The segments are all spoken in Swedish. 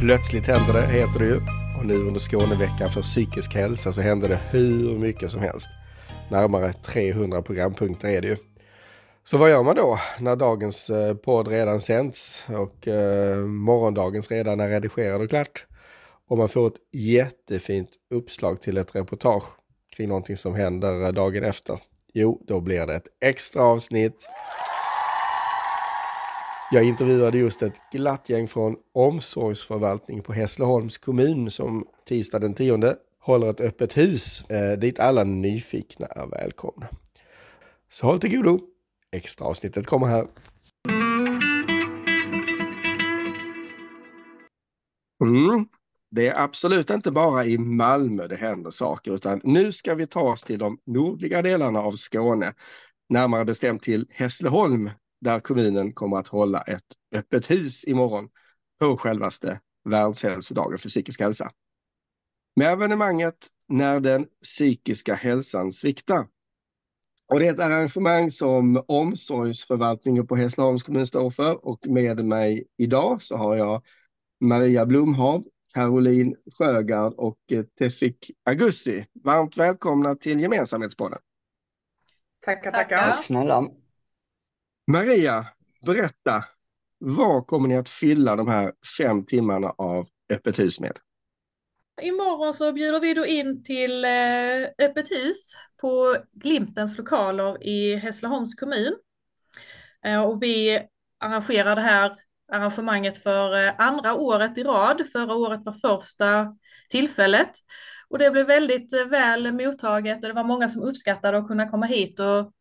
Plötsligt händer det, heter det ju. Och nu under Skåneveckan för psykisk hälsa så händer det hur mycket som helst. Närmare 300 programpunkter är det ju. Så vad gör man då när dagens eh, podd redan sänds och eh, morgondagens redan är redigerad och klart? Och man får ett jättefint uppslag till ett reportage kring någonting som händer eh, dagen efter. Jo, då blir det ett extra avsnitt jag intervjuade just ett glatt gäng från omsorgsförvaltning på Hässleholms kommun som tisdag den 10 håller ett öppet hus eh, dit alla nyfikna är välkomna. Så håll till godo. Extra avsnittet kommer här. Mm. Det är absolut inte bara i Malmö det händer saker, utan nu ska vi ta oss till de nordliga delarna av Skåne, närmare bestämt till Hässleholm där kommunen kommer att hålla ett öppet hus imorgon på självaste världshälsodagen för psykisk hälsa. Med evenemanget När den psykiska hälsan sviktar. Och det är ett arrangemang som omsorgsförvaltningen på Hässleholms kommun står för och med mig idag så har jag Maria Blomhav, Caroline Sjögard och Tefik Agussi. Varmt välkomna till Gemensamhetspodden. Tackar, tackar. Tack snälla. Maria, berätta. Vad kommer ni att fylla de här fem timmarna av öppet hus med? Imorgon så bjuder vi då in till eh, öppet hus på Glimtens lokaler i Hässleholms kommun. Eh, och vi arrangerar det här arrangemanget för eh, andra året i rad. Förra året var första tillfället. Och det blev väldigt väl mottaget och det var många som uppskattade att kunna komma hit och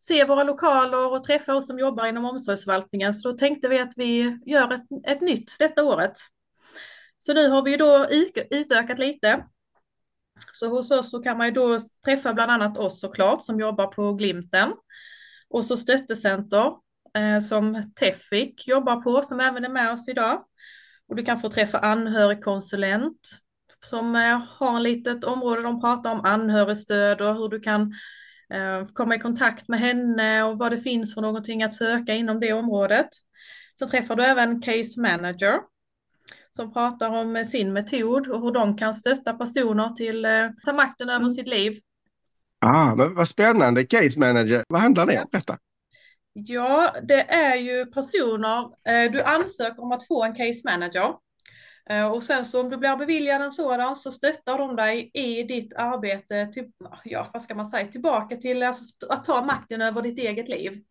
se våra lokaler och träffa oss som jobbar inom omsorgsförvaltningen. Så då tänkte vi att vi gör ett, ett nytt detta året. Så nu har vi då utökat lite. Så hos oss så kan man ju då träffa bland annat oss såklart som jobbar på Glimten. Och så stöttecenter eh, som Tefik jobbar på som även är med oss idag. Och du kan få träffa anhörigkonsulent som eh, har ett litet område de pratar om anhörigstöd och hur du kan komma i kontakt med henne och vad det finns för någonting att söka inom det området. Så träffar du även case manager som pratar om sin metod och hur de kan stötta personer till att eh, ta makten över sitt liv. Ah, men vad spännande, case manager. Vad handlar det om? Detta? Ja, det är ju personer, eh, du ansöker om att få en case manager Eh, Eh, och sen så om du blir beviljad en sådan så stöttar de dig i ditt arbete, till, ja vad ska man säga, tillbaka till alltså, att ta makten över ditt eget liv.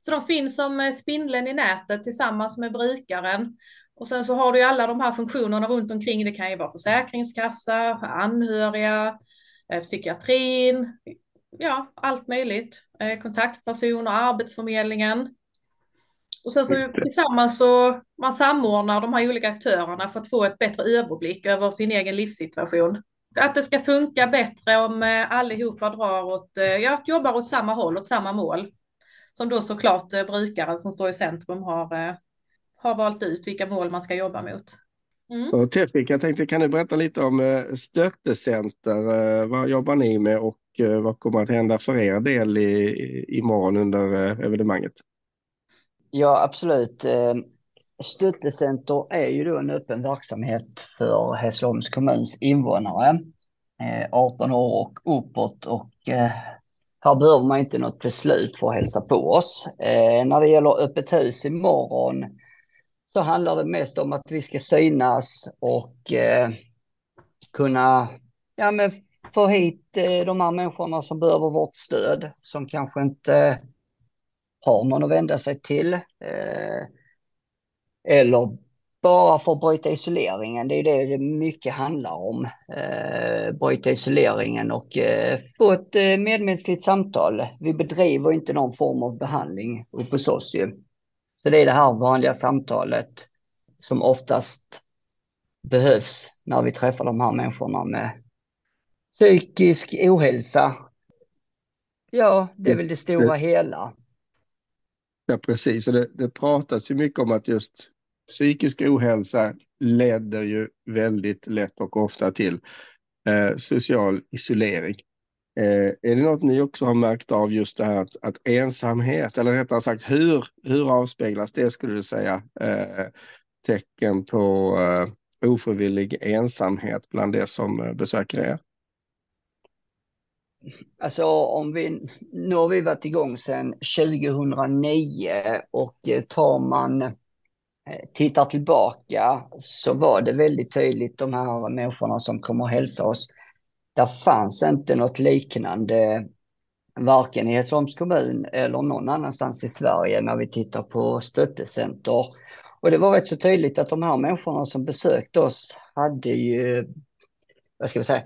Så de finns som eh, spindeln i nätet tillsammans med brukaren. Och sen så har du ju alla de här funktionerna runt omkring. Det kan ju vara försäkringskassa, anhöriga, eh, psykiatrin, ja allt möjligt. Kontaktpersoner, Arbetsförmedlingen. Och sen så tillsammans så man samordnar de här olika aktörerna för att få ett bättre överblick över sin egen livssituation. Att det ska funka bättre om eh, allihopa drar åt, eh, ja, jobbar åt samma håll, åt samma mål. Som då såklart eh, brukaren som står i centrum har, har valt ut vilka mål man ska jobba mot. Mm. Och Tefik, jag tänkte kan du berätta lite om stöttecenter. Vad jobbar ni med och vad kommer att hända för er del i, imorgon under evenemanget? Ja, absolut. Ehm, Stöttecenter är ju då en öppen verksamhet för Hässleholms kommuns invånare. Ehm, 18 år och uppåt och eh, här behöver man inte något beslut för att hälsa på oss. Ehm, när det gäller öppet hus imorgon så handlar det mest om att vi ska synas och eh, kunna ja, men få hit eh, de här människorna som behöver vårt stöd, som kanske inte har någon att vända sig till. Eh, eller bara för att bryta isoleringen. Det är det det mycket handlar om. Eh, bryta isoleringen och eh, få ett eh, medmänskligt samtal. Vi bedriver inte någon form av behandling uppe hos oss ju. Så det är det här vanliga samtalet som oftast behövs när vi träffar de här människorna med psykisk ohälsa. Ja, det är väl det stora hela. Ja, precis. Och det, det pratas ju mycket om att just psykisk ohälsa leder ju väldigt lätt och ofta till eh, social isolering. Eh, är det något ni också har märkt av just det här att, att ensamhet, eller rättare sagt hur, hur avspeglas det skulle du säga, eh, tecken på eh, ofrivillig ensamhet bland det som eh, besöker er? Alltså om vi, nu har vi varit igång sedan 2009 och eh, tar man eh, tittar tillbaka så var det väldigt tydligt de här människorna som kommer och hälsa oss. Där fanns inte något liknande varken i Hässleholms kommun eller någon annanstans i Sverige när vi tittar på stöttecenter. Och det var rätt så tydligt att de här människorna som besökte oss hade ju, vad ska vi säga,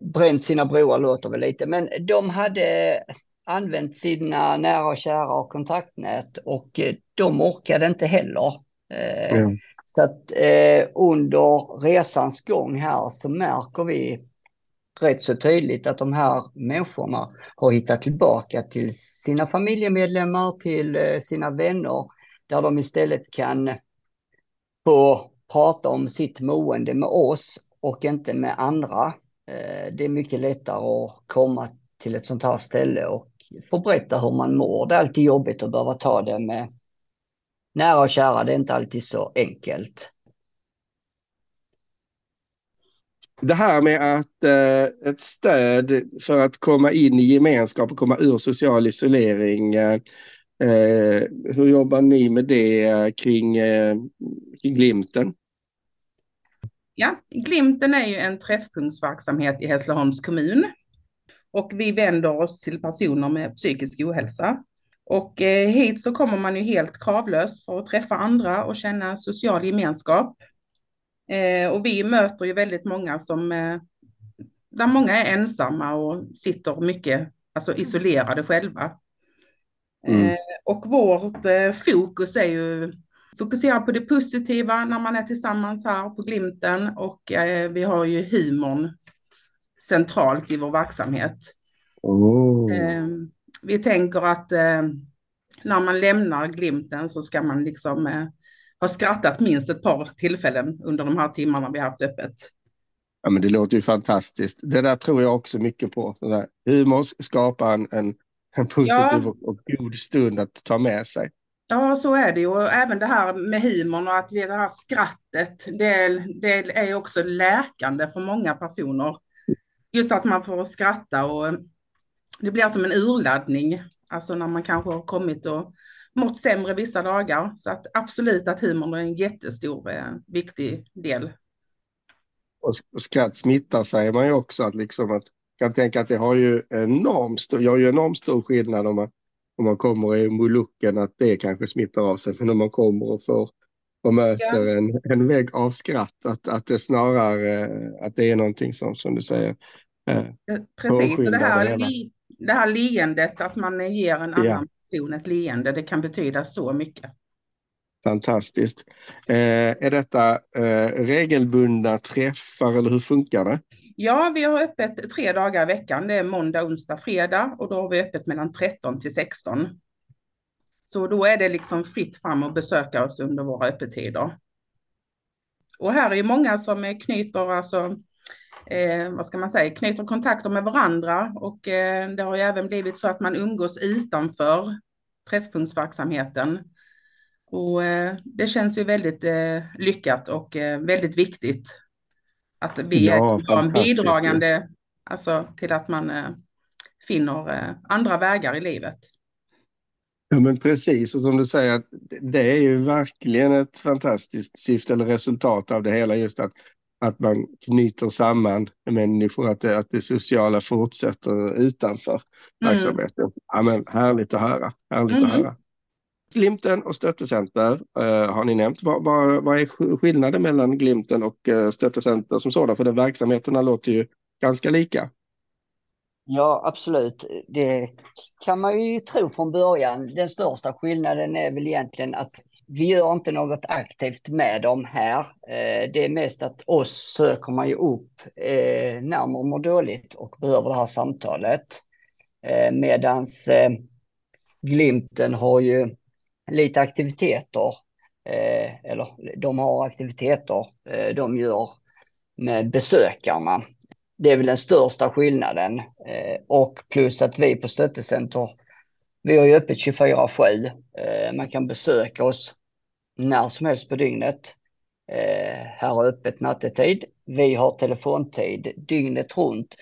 bränt sina broar låter väl lite, men de hade använt sina nära och kära och kontaktnät och de orkade inte heller. Mm. Så att eh, under resans gång här så märker vi rätt så tydligt att de här människorna har hittat tillbaka till sina familjemedlemmar, till eh, sina vänner, där de istället kan få prata om sitt mående med oss och inte med andra. Eh, det är mycket lättare att komma till ett sånt här ställe och få berätta hur man mår. Det är alltid jobbigt att behöva ta det med nära och kära. Det är inte alltid så enkelt. det här med att eh, ett stöd för att komma in i gemenskap och komma ur social isolering. Eh, eh hur jobbar ni med det kring, eh, kring Glimten? Ja, Glimten är ju en träffpunktsverksamhet i Hässleholms kommun och vi vänder oss till personer med psykisk ohälsa. Och eh, hit så kommer man ju helt kravlöst för att träffa andra och känna social gemenskap. Eh, och vi möter ju väldigt många som, eh, där många är ensamma och sitter mycket alltså isolerade själva. Mm. Och vårt fokus är ju fokusera på det positiva när man är tillsammans här på Glimten och eh, vi har ju humorn centralt i vår verksamhet. Oh. vi tänker att när man lämnar Glimten så ska man liksom har skrattat minst ett par tillfällen under de här timmarna vi har haft öppet. Ja, men det låter ju fantastiskt. Det där tror jag också mycket på. Humor skapar en, en, en positiv ja. och, och, god stund att ta med sig. Ja, så är det ju. Och även det här med humorn och att vi, det här skrattet, det, det är också läkande för många personer. Just att man får skratta och det blir som en urladdning. Alltså när man kanske har kommit och mått sämre vissa dagar. Så att absolut att humorn är en jättestor eh, viktig del. Och skratt smittar säger man ju också. Att liksom att, kan tänka att det har ju enormt stor, gör ju enormt stor skillnad om man, om man kommer i molucken att det kanske smittar av sig. Men om man kommer och får och möter ja. en, en vägg av skratt, att, att det snarare att det är någonting som, som du säger. Eh, Precis, och det här, det här leendet, att man ger en annan ja. person ett leende, det kan betyda så mycket. Fantastiskt. Eh, är detta eh, regelbundna träffar eller hur funkar det? Ja, vi har öppet tre dagar i veckan. Det är måndag, onsdag, fredag och då har vi öppet mellan 13 till 16. Så då är det liksom fritt fram att besöka oss under våra öppettider. Och här är ju många som knyter alltså eh, vad ska man säga, knyter kontakter med varandra och eh, det har ju även blivit så att man umgås utanför träffpunktsverksamheten. Och eh, det känns ju väldigt eh, lyckat och eh, väldigt viktigt att vi ja, är en bidragande alltså, till att man eh, finner andra vägar i livet. Ja men precis, och som du säger, det är ju verkligen ett fantastiskt syfte eller resultat av det hela, just att att man knyter samman människor, att det, att det sociala fortsätter utanför mm. verksamheten. Ja, men härligt att höra. Härligt mm. att höra. Glimten och stöttecenter uh, har ni nämnt. Vad, vad, vad, är skillnaden mellan Glimten och uh, stöttecenter som sådan? För de verksamheterna låter ju ganska lika. Ja, absolut. Det kan man ju tro från början. Den största skillnaden är väl egentligen att vi gör inte något aktivt med dem här. Eh, det är mest att oss söker man ju upp när man mår dåligt och behöver det här samtalet. Medans Glimten har ju lite aktiviteter, eh, eller de har aktiviteter eh, de gör med besökarna. Det är väl den största skillnaden. Eh, och plus att vi på stöttecenter vi har ju öppet 24-7. Man kan besöka oss när som helst på dygnet. eh, här har öppet nattetid. Vi har telefontid dygnet runt.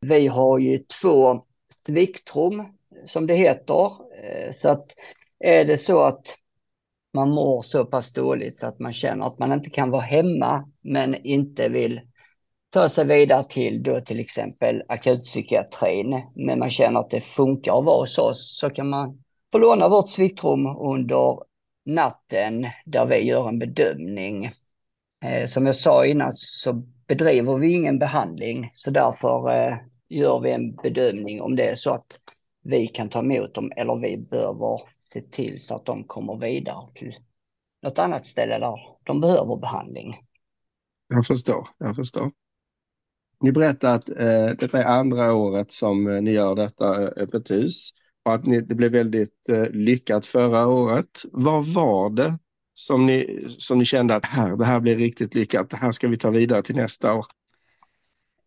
Vi har ju två sviktrum som det heter. Eh, så att är det så att man mår så pass dåligt så att man känner att man inte kan vara hemma men inte vill ta sig vidare till då till exempel akutpsykiatrin men man känner att det funkar att vara hos oss så kan man få låna vårt sviktrum under natten där vi gör en bedömning. Eh, som jag sa innan så bedriver vi ingen behandling så därför eh, gör vi en bedömning om det är så att vi kan ta emot dem eller vi behöver se till så att de kommer vidare till något annat ställe där de behöver behandling. Jag förstår, jag förstår. Ni berättar att eh, detta är andra året som eh, ni gör detta eh, öppet hus och att ni, det blev väldigt eh, lyckat förra året. Vad var det som ni, som ni kände att här, det här blir riktigt lyckat, det här ska vi ta vidare till nästa år?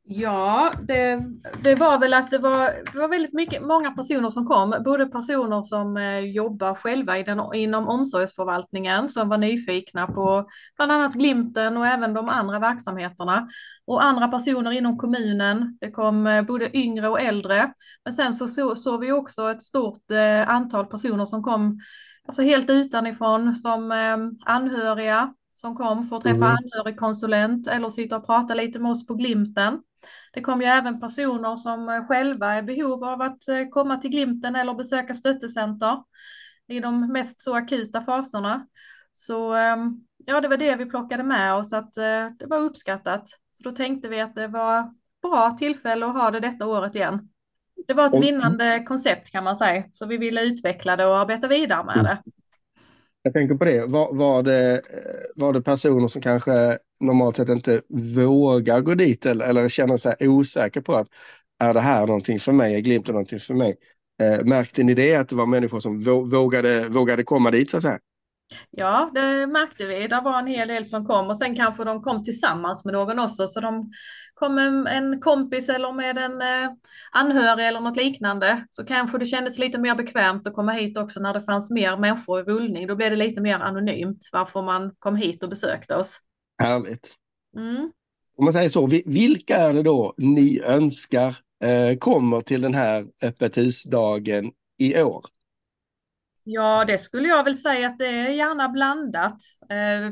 Ja, det, det var väl att det var, det var väldigt mycket, många personer som kom, både personer som eh, jobbar själva i den, inom omsorgsförvaltningen som var nyfikna på bland annat Glimten och även de andra verksamheterna och andra personer inom kommunen. Det kom eh, både yngre och äldre. Men sen så såg så vi också ett stort eh, antal personer som kom alltså helt utanifrån som eh, anhöriga som kom för att träffa mm. anhörigkonsulent eller sitta och prata lite med oss på Glimten. Det kom ju även personer som eh, själva är i behov av att eh, komma till Glimten eller besöka stöttecenter i de mest så akuta faserna. Så ehm, ja, det var det vi plockade med oss att eh, det var uppskattat. Så då tänkte vi att det var bra tillfälle att ha det detta året igen. Det var ett vinnande koncept kan man säga, så vi ville utveckla det och arbeta vidare med det. Jag tänker på det. Var, var, det, eh, var det personer som kanske normalt sett inte vågar gå dit eller, eller känner sig osäker på att är det här någonting för mig? Är glimten någonting för mig? Eh, märkte ni det, att det var människor som vågade, vågade komma dit så att säga? Ja, det märkte vi. Det var en hel del som kom och sen kanske de kom tillsammans med någon också. Så de kom med en kompis eller med en eh, anhörig eller något liknande. Så kanske det kändes lite mer bekvämt att komma hit också när det fanns mer människor i rullning. Då blev det lite mer anonymt varför man kom hit och besökte oss. Härligt. Mm. Om man säger så, vilka är det då ni önskar eh, kommer till den här öppet husdagen i år? Ja, det skulle jag väl säga att det är gärna blandat. Eh,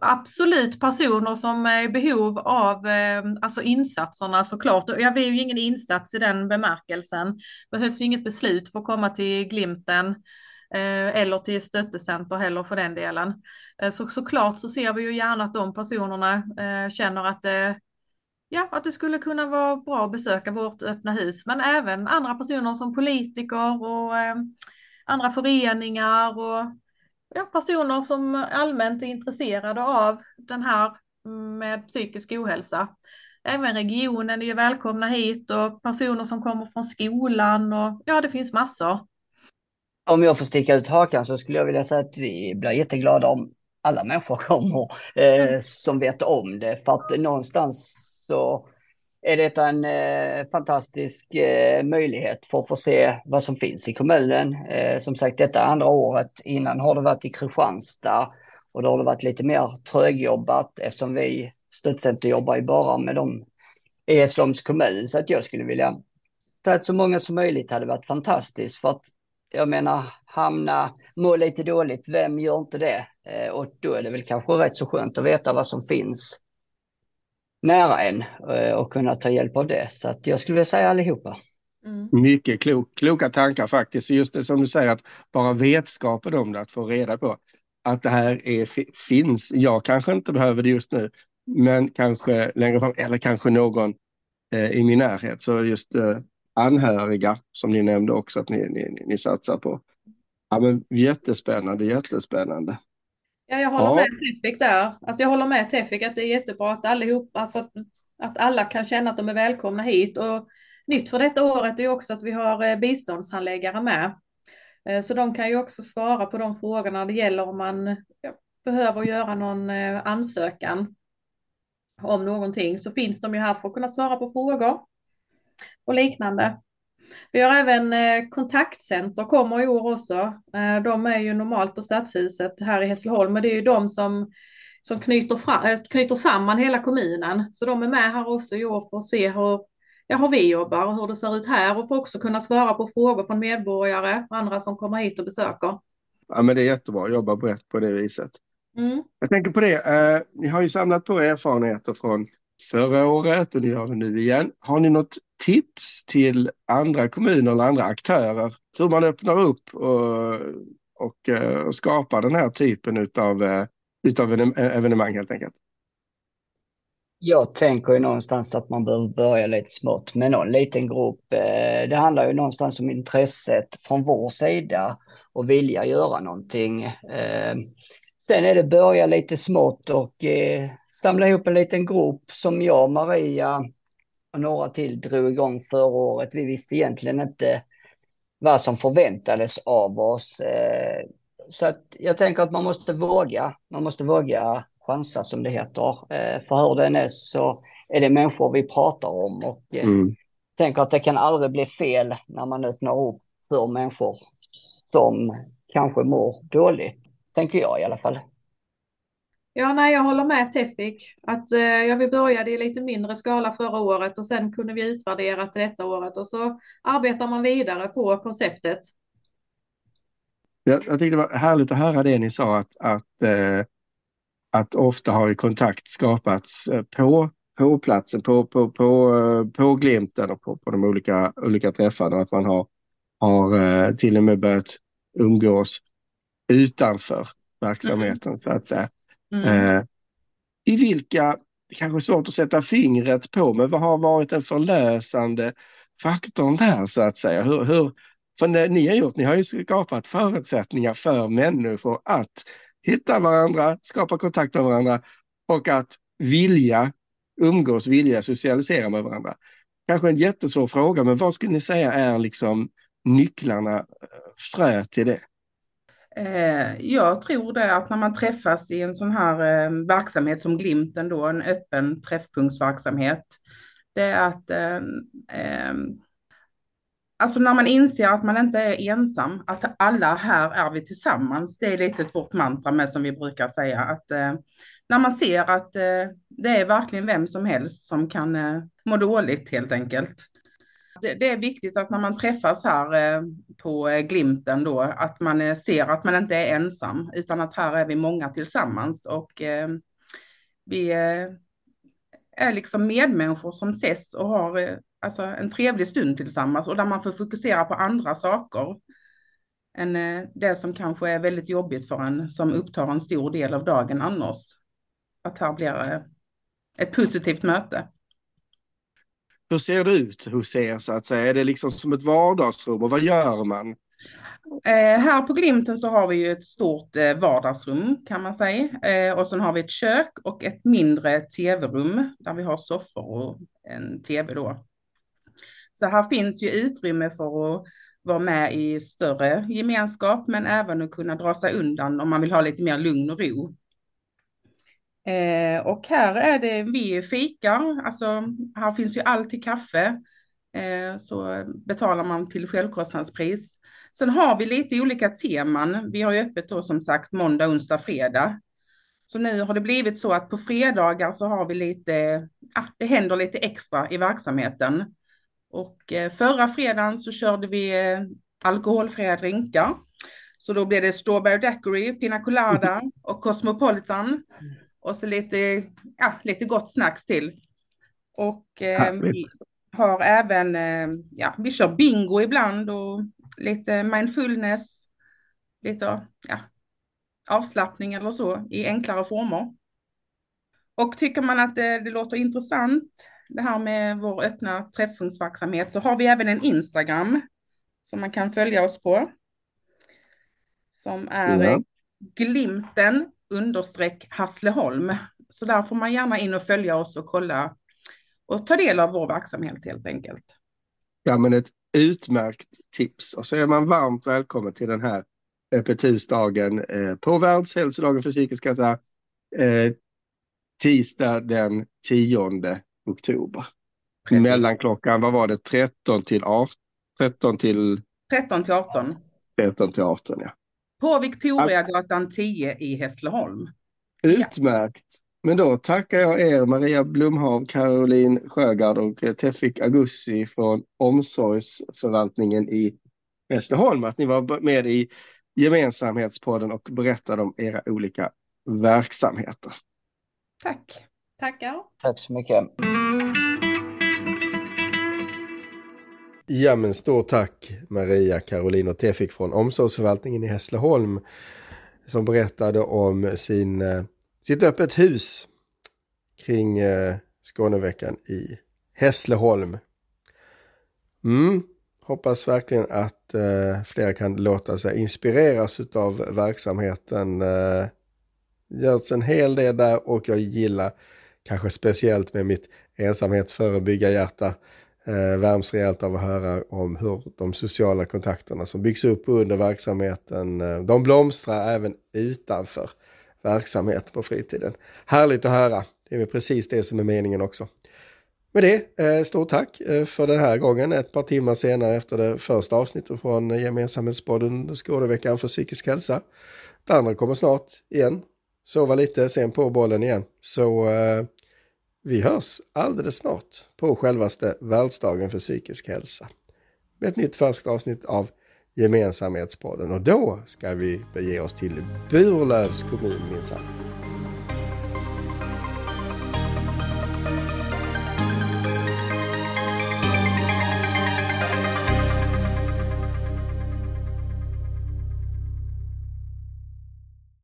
absolut personer som är i behov av eh, alltså insatserna såklart. Jag vill ju ingen insats i den bemärkelsen. Behövs ju inget beslut för att komma till Glimten eh, eller till stöttecenter heller för den delen. Eh, så såklart så ser vi ju gärna att de personerna eh, känner att det ja, att det skulle kunna vara bra att besöka vårt öppna hus, men även andra personer som politiker och eh, andra föreningar och ja, personer som allmänt är intresserade av den här med psykisk ohälsa. Även regionen är ju välkomna hit och personer som kommer från skolan och ja, det finns massor. Om jag får sticka ut hakan så skulle jag vilja säga att vi blir jätteglada om alla människor kommer eh, mm. som vet om det. För att någonstans så är detta en eh, fantastisk eh, möjlighet för att få se vad som finns i kommunen. Eh, som sagt, detta andra året. Innan har det varit i Kristianstad och då har det varit lite mer trögjobbat eftersom vi stödcenter jobbar ju bara med dem i Hässleholms kommun. Så att jag skulle vilja ta att så många som möjligt hade varit fantastiskt för att jag menar hamna, må lite dåligt, vem gör inte det? Eh, och då är det väl kanske rätt så skönt att veta vad som finns nära en eh, och kunna ta hjälp av det. Så att jag skulle vilja säga allihopa. Mm. Mycket klok, kloka tankar faktiskt. Just det som du säger att bara vetskapen om det, att få reda på att det här är, finns. Jag kanske inte behöver det just nu, men kanske längre fram eller kanske någon eh, i min närhet. Så just eh, anhöriga som ni nämnde också att ni, ni, ni satsar på. Ja, men jättespännande, jättespännande. Ja, jag håller ja. med Tefik där. Alltså jag håller med Tefik att det är jättebra att allihop, alltså att, att alla kan känna att de är välkomna hit. Och nytt för detta året är också att vi har eh, biståndshandläggare med. Eh, så de kan ju också svara på de frågorna det gäller om man behöver göra någon eh, ansökan om någonting. Så finns de ju här för att kunna svara på frågor och liknande. Vi har även eh, kontaktcenter kommer i år också. Eh, de är ju normalt på Stadshuset här i Hässleholm, men det är ju de som, som knyter, fram, äh, knyter samman hela kommunen. Så de är med här också i år för att se hur, ja, hur vi jobbar och hur det ser ut här och för också kunna svara på frågor från medborgare och andra som kommer hit och besöker. Ja, men det är jättebra att jobba brett på det viset. Mm. Jag tänker på det, eh, ni har ju samlat på erfarenheter från förra året och ni gör det nu igen. Har ni något tips till andra kommuner eller andra aktörer hur man öppnar upp och, och, eh, och skapar den här typen utav, eh, utav eh, evenemang helt enkelt? Jag tänker ju någonstans att man behöver börja lite smått med någon liten grupp. Det handlar ju någonstans om intresset från vår sida och vilja göra någonting. Sen är det börja lite smått och samla ihop en liten grupp som jag, Maria och några till drog igång förra året. Vi visste egentligen inte vad som förväntades av oss. Eh, så att jag tänker att man måste våga. Man måste våga chansa som det heter. Eh, för hur den är så är det människor vi pratar om och eh, mm. tänker att det kan aldrig bli fel när man öppnar upp för människor som kanske mår dåligt. Tänker jag i alla fall. Ja, nej, jag håller med Tefik. Att, eh, ja, vi började i lite mindre skala förra året och sen kunde vi utvärdera till detta året och så arbetar man vidare på konceptet. Jag, jag tyckte det var härligt att höra det ni sa att, att, eh, att ofta har kontakt skapats eh, på, på platsen, på, på, på, eh, på glimten och på, på de olika, olika träffarna. Att man har, har till och med börjat umgås utanför verksamheten mm. så att säga. Mm. Eh, I vilka, det kanske är svårt att sätta fingret på, men vad har varit den förlösande faktorn där så att säga? Hur, hur, för det ni har gjort, ni har ju skapat förutsättningar för människor att hitta varandra, skapa kontakt med varandra och att vilja umgås, vilja socialisera med varandra. Kanske en jättesvår fråga, men vad skulle ni säga är liksom nycklarna, eh, frö till det? Eh, jag tror det att när man träffas i en sån här eh, verksamhet som Glimten då, en öppen träffpunktsverksamhet, det är att eh, Alltså när man inser att man inte är ensam, att alla här är vi tillsammans. Det är lite vårt mantra med som vi brukar säga. Att eh, när man ser att eh, det är verkligen vem som helst som kan eh, må dåligt helt enkelt det, det, är viktigt att när man träffas här eh, på eh, Glimten då, att man eh, ser att man inte är ensam, utan att här är vi många tillsammans och eh, vi eh, är liksom medmänniskor som ses och har alltså, en trevlig stund tillsammans och där man får fokusera på andra saker än det som kanske är väldigt jobbigt för en som upptar en stor del av dagen annars. Att här blir ett positivt möte. Hur ser det ut hos er så att säga? Är det liksom som ett vardagsrum och vad gör man? Eh, här på Glimten så har vi ju ett stort eh, vardagsrum kan man säga. Eh, och sen har vi ett kök och ett mindre tv-rum där vi har soffor och en tv då. Så här finns ju utrymme för att vara med i större gemenskap men även att kunna dra sig undan om man vill ha lite mer lugn och ro. Eh, och här är det, vi fikar, alltså här finns ju alltid kaffe. Eh, så betalar man till självkostnadspris. Sen har vi lite olika teman. Vi har ju öppet då som sagt måndag, onsdag, fredag. Så nu har det blivit så att på fredagar så har vi lite, ah, det händer lite extra i verksamheten. Och eh, förra fredagen så körde vi eh, alkoholfria drinkar. Så då blev det strawberry daiquiri, pina colada och cosmopolitan. Och så lite, ja, lite gott snacks till. Och eh, vi har även, eh, ja, vi kör bingo ibland och lite mindfulness, lite ja, avslappning eller så i enklare former. Och tycker man att det, det låter intressant, det här med vår öppna träffpunktsverksamhet, så har vi även en Instagram som man kan följa oss på. Som är ja. glimten understreck Hassleholm. Så där får man gärna in och följa oss och kolla och ta del av vår verksamhet helt enkelt. Ja, men ett utmärkt tips. Och så är man varmt välkommen till den här öppet husdagen eh, på Världshälsodagen för psykisk hälsa eh, tisdag den 10 oktober. Precis. Mellan klockan, vad var det, 13 till 18, 13 till 13 till 18. 13 till 18, ja. På Victoriagatan 10 i Hässleholm. Utmärkt. Men då tackar jag er Maria Blomhav, Caroline Sjögard och Tefik Agussi från omsorgsförvaltningen i Hässleholm att ni var med i gemensamhetspodden och berättade om era olika verksamheter. Tack. Tackar. Tack så mycket. Ja men stort tack Maria, Caroline och Tefik från omsorgsförvaltningen i Hässleholm som berättade om sin, eh, sitt öppet hus kring eh, Skåneveckan i Hässleholm. Mm, hoppas verkligen att eh, fler kan låta sig inspireras av verksamheten. Eh, görs en hel del där och jag gillar kanske speciellt med mitt ensamhetsförebyggarhjärta eh, värms rejält av att höra om hur de sociala kontakterna som byggs upp under verksamheten, eh, de blomstrar även utanför verksamhet på fritiden. Härligt att höra. Det är väl precis det som är meningen också. Med det, eh, stort tack eh, för den här gången. Ett par timmar senare efter det första avsnittet från eh, Gemensamhetspodden Skåneveckan för psykisk hälsa. Det andra kommer snart igen. Sova lite, sen på bollen igen. Så vi hörs alldeles snart på självaste världsdagen för psykisk hälsa. Med ett nytt färskt avsnitt av Gemensamhetspodden och då ska vi bege oss till Burlövs kommun minsann.